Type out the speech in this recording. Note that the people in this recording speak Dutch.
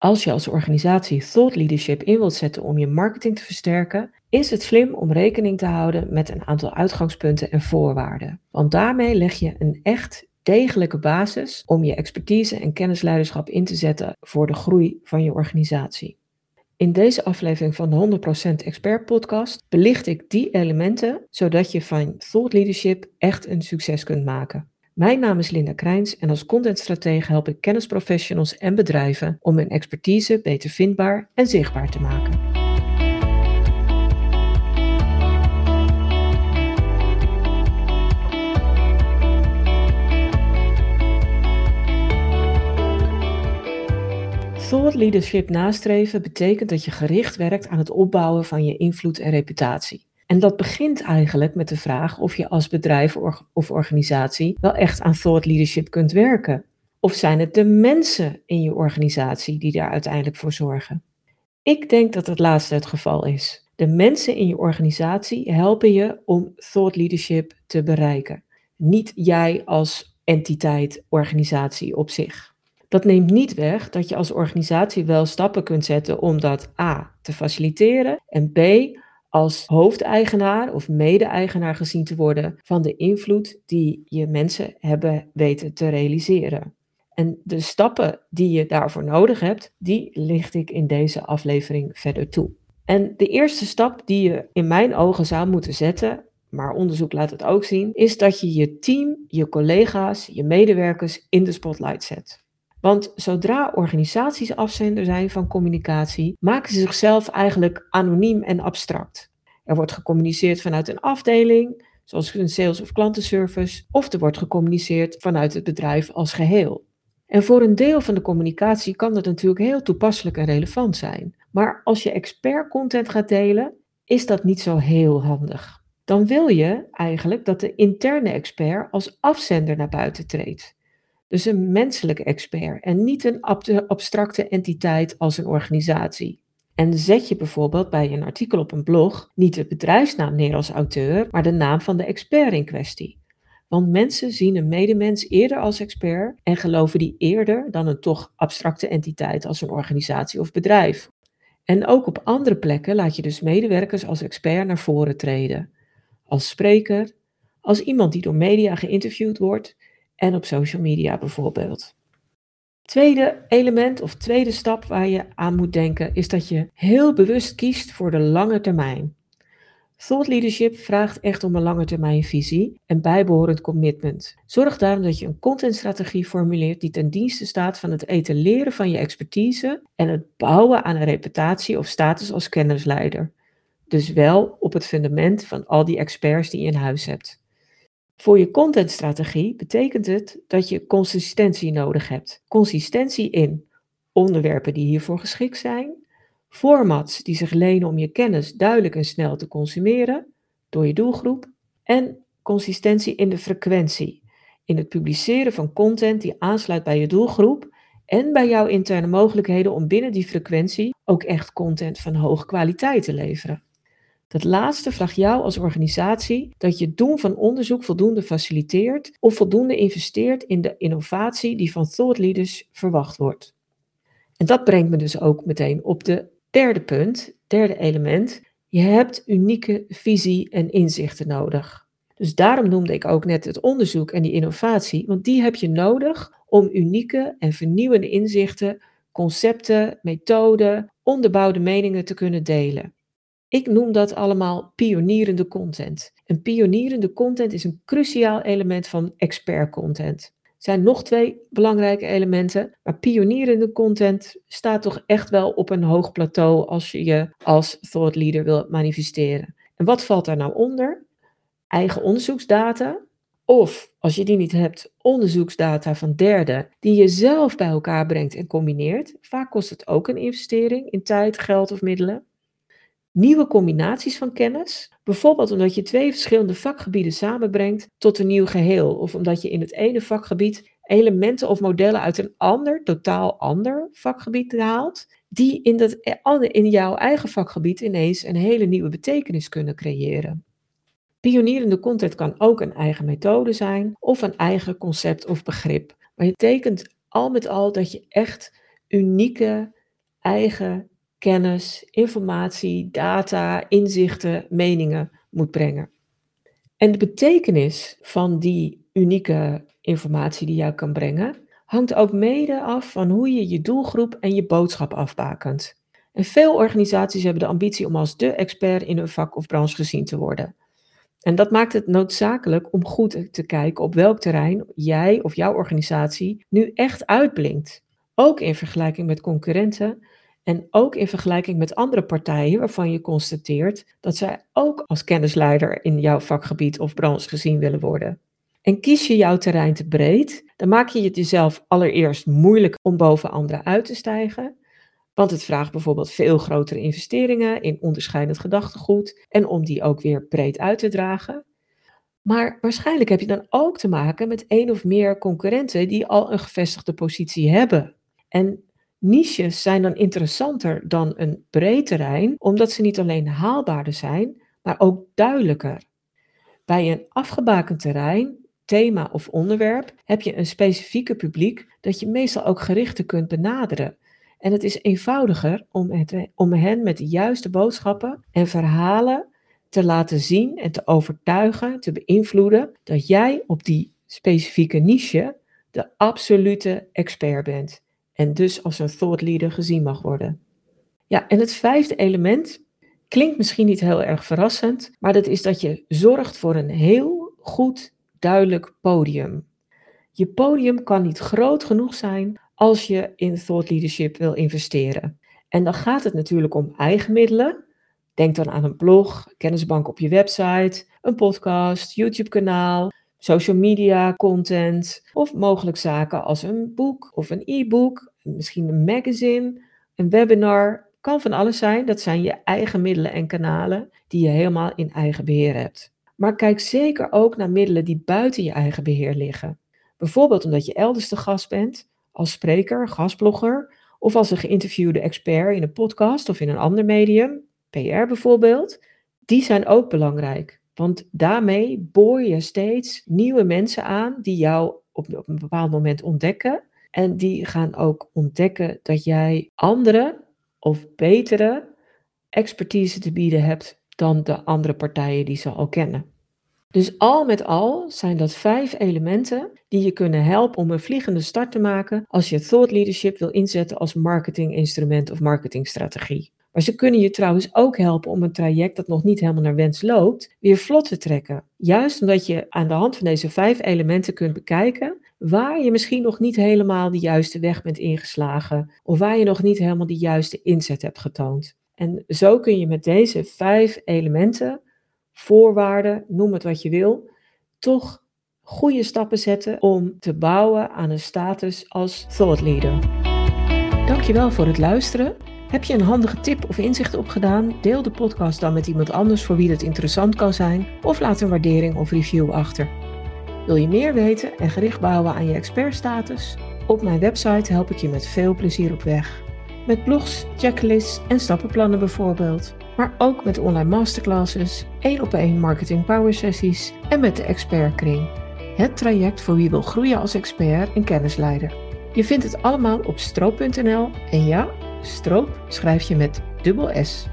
Als je als organisatie thought leadership in wilt zetten om je marketing te versterken, is het slim om rekening te houden met een aantal uitgangspunten en voorwaarden. Want daarmee leg je een echt degelijke basis om je expertise en kennisleiderschap in te zetten voor de groei van je organisatie. In deze aflevering van de 100% Expert Podcast belicht ik die elementen zodat je van thought leadership echt een succes kunt maken. Mijn naam is Linda Krijns en als contentstratege help ik kennisprofessionals en bedrijven om hun expertise beter vindbaar en zichtbaar te maken. Thought leadership nastreven betekent dat je gericht werkt aan het opbouwen van je invloed en reputatie. En dat begint eigenlijk met de vraag of je als bedrijf of organisatie wel echt aan thought leadership kunt werken. Of zijn het de mensen in je organisatie die daar uiteindelijk voor zorgen? Ik denk dat het laatste het geval is. De mensen in je organisatie helpen je om thought leadership te bereiken. Niet jij als entiteit, organisatie op zich. Dat neemt niet weg dat je als organisatie wel stappen kunt zetten om dat A te faciliteren en B als hoofdeigenaar of mede-eigenaar gezien te worden van de invloed die je mensen hebben weten te realiseren. En de stappen die je daarvoor nodig hebt, die licht ik in deze aflevering verder toe. En de eerste stap die je in mijn ogen zou moeten zetten, maar onderzoek laat het ook zien, is dat je je team, je collega's, je medewerkers in de spotlight zet. Want zodra organisaties afzender zijn van communicatie, maken ze zichzelf eigenlijk anoniem en abstract. Er wordt gecommuniceerd vanuit een afdeling, zoals een sales- of klantenservice, of er wordt gecommuniceerd vanuit het bedrijf als geheel. En voor een deel van de communicatie kan dat natuurlijk heel toepasselijk en relevant zijn. Maar als je expert content gaat delen, is dat niet zo heel handig. Dan wil je eigenlijk dat de interne expert als afzender naar buiten treedt. Dus een menselijke expert en niet een abstracte entiteit als een organisatie. En zet je bijvoorbeeld bij een artikel op een blog niet de bedrijfsnaam neer als auteur, maar de naam van de expert in kwestie. Want mensen zien een medemens eerder als expert en geloven die eerder dan een toch abstracte entiteit als een organisatie of bedrijf. En ook op andere plekken laat je dus medewerkers als expert naar voren treden. Als spreker, als iemand die door media geïnterviewd wordt en op social media bijvoorbeeld. Tweede element of tweede stap waar je aan moet denken is dat je heel bewust kiest voor de lange termijn. Thought leadership vraagt echt om een lange termijn visie en bijbehorend commitment. Zorg daarom dat je een contentstrategie formuleert die ten dienste staat van het etaleren van je expertise en het bouwen aan een reputatie of status als kennisleider. Dus wel op het fundament van al die experts die je in huis hebt. Voor je contentstrategie betekent het dat je consistentie nodig hebt. Consistentie in onderwerpen die hiervoor geschikt zijn, formats die zich lenen om je kennis duidelijk en snel te consumeren door je doelgroep en consistentie in de frequentie, in het publiceren van content die aansluit bij je doelgroep en bij jouw interne mogelijkheden om binnen die frequentie ook echt content van hoge kwaliteit te leveren. Dat laatste vraagt jou als organisatie dat je het doen van onderzoek voldoende faciliteert of voldoende investeert in de innovatie die van thought leaders verwacht wordt. En dat brengt me dus ook meteen op de derde punt, derde element. Je hebt unieke visie en inzichten nodig. Dus daarom noemde ik ook net het onderzoek en die innovatie, want die heb je nodig om unieke en vernieuwende inzichten, concepten, methoden, onderbouwde meningen te kunnen delen. Ik noem dat allemaal pionierende content. En pionierende content is een cruciaal element van expert content. Er zijn nog twee belangrijke elementen, maar pionierende content staat toch echt wel op een hoog plateau als je je als thought leader wil manifesteren. En wat valt daar nou onder? Eigen onderzoeksdata, of als je die niet hebt, onderzoeksdata van derden die je zelf bij elkaar brengt en combineert. Vaak kost het ook een investering in tijd, geld of middelen nieuwe combinaties van kennis. Bijvoorbeeld omdat je twee verschillende vakgebieden samenbrengt tot een nieuw geheel. Of omdat je in het ene vakgebied elementen of modellen uit een ander, totaal ander vakgebied haalt. Die in, dat, in jouw eigen vakgebied ineens een hele nieuwe betekenis kunnen creëren. Pionierende content kan ook een eigen methode zijn of een eigen concept of begrip. Maar het betekent al met al dat je echt unieke eigen kennis, informatie, data, inzichten, meningen moet brengen. En de betekenis van die unieke informatie die jij kan brengen, hangt ook mede af van hoe je je doelgroep en je boodschap afbakent. En veel organisaties hebben de ambitie om als de expert in hun vak of branche gezien te worden. En dat maakt het noodzakelijk om goed te kijken op welk terrein jij of jouw organisatie nu echt uitblinkt. Ook in vergelijking met concurrenten en ook in vergelijking met andere partijen waarvan je constateert dat zij ook als kennisleider in jouw vakgebied of branche gezien willen worden. En kies je jouw terrein te breed, dan maak je het jezelf allereerst moeilijk om boven anderen uit te stijgen. Want het vraagt bijvoorbeeld veel grotere investeringen in onderscheidend gedachtegoed en om die ook weer breed uit te dragen. Maar waarschijnlijk heb je dan ook te maken met één of meer concurrenten die al een gevestigde positie hebben. En niches zijn dan interessanter dan een breed terrein, omdat ze niet alleen haalbaarder zijn, maar ook duidelijker. Bij een afgebakend terrein, thema of onderwerp heb je een specifieke publiek dat je meestal ook gerichter kunt benaderen. En het is eenvoudiger om, het, om hen met de juiste boodschappen en verhalen te laten zien en te overtuigen, te beïnvloeden dat jij op die specifieke niche de absolute expert bent en dus als een thought leader gezien mag worden. Ja, en het vijfde element klinkt misschien niet heel erg verrassend, maar dat is dat je zorgt voor een heel goed, duidelijk podium. Je podium kan niet groot genoeg zijn als je in thought leadership wil investeren. En dan gaat het natuurlijk om eigen middelen. Denk dan aan een blog, kennisbank op je website, een podcast, YouTube-kanaal, social media content of mogelijk zaken als een boek of een e-book, misschien een magazine, een webinar. Kan van alles zijn. Dat zijn je eigen middelen en kanalen die je helemaal in eigen beheer hebt. Maar kijk zeker ook naar middelen die buiten je eigen beheer liggen. Bijvoorbeeld omdat je elders de gast bent als spreker, gastblogger of als een geïnterviewde expert in een podcast of in een ander medium, PR bijvoorbeeld, die zijn ook belangrijk. Want daarmee boor je steeds nieuwe mensen aan die jou op, op een bepaald moment ontdekken. En die gaan ook ontdekken dat jij andere of betere expertise te bieden hebt dan de andere partijen die ze al kennen. Dus al met al zijn dat vijf elementen die je kunnen helpen om een vliegende start te maken als je thought leadership wil inzetten als marketinginstrument of marketingstrategie. Maar ze kunnen je trouwens ook helpen om een traject dat nog niet helemaal naar wens loopt, weer vlot te trekken. Juist omdat je aan de hand van deze vijf elementen kunt bekijken waar je misschien nog niet helemaal de juiste weg bent ingeslagen of waar je nog niet helemaal de juiste inzet hebt getoond. En zo kun je met deze vijf elementen voorwaarden, noem het wat je wil, toch goede stappen zetten om te bouwen aan een status als thought leader. Dankjewel voor het luisteren. Heb je een handige tip of inzicht opgedaan? Deel de podcast dan met iemand anders voor wie het interessant kan zijn of laat een waardering of review achter. Wil je meer weten en gericht bouwen aan je expertstatus? Op mijn website help ik je met veel plezier op weg. Met blogs, checklists en stappenplannen bijvoorbeeld maar ook met online masterclasses, één op één marketing power sessies en met de expertkring. Het traject voor wie wil groeien als expert en kennisleider. Je vindt het allemaal op stroop.nl en ja, stroop schrijf je met dubbel S.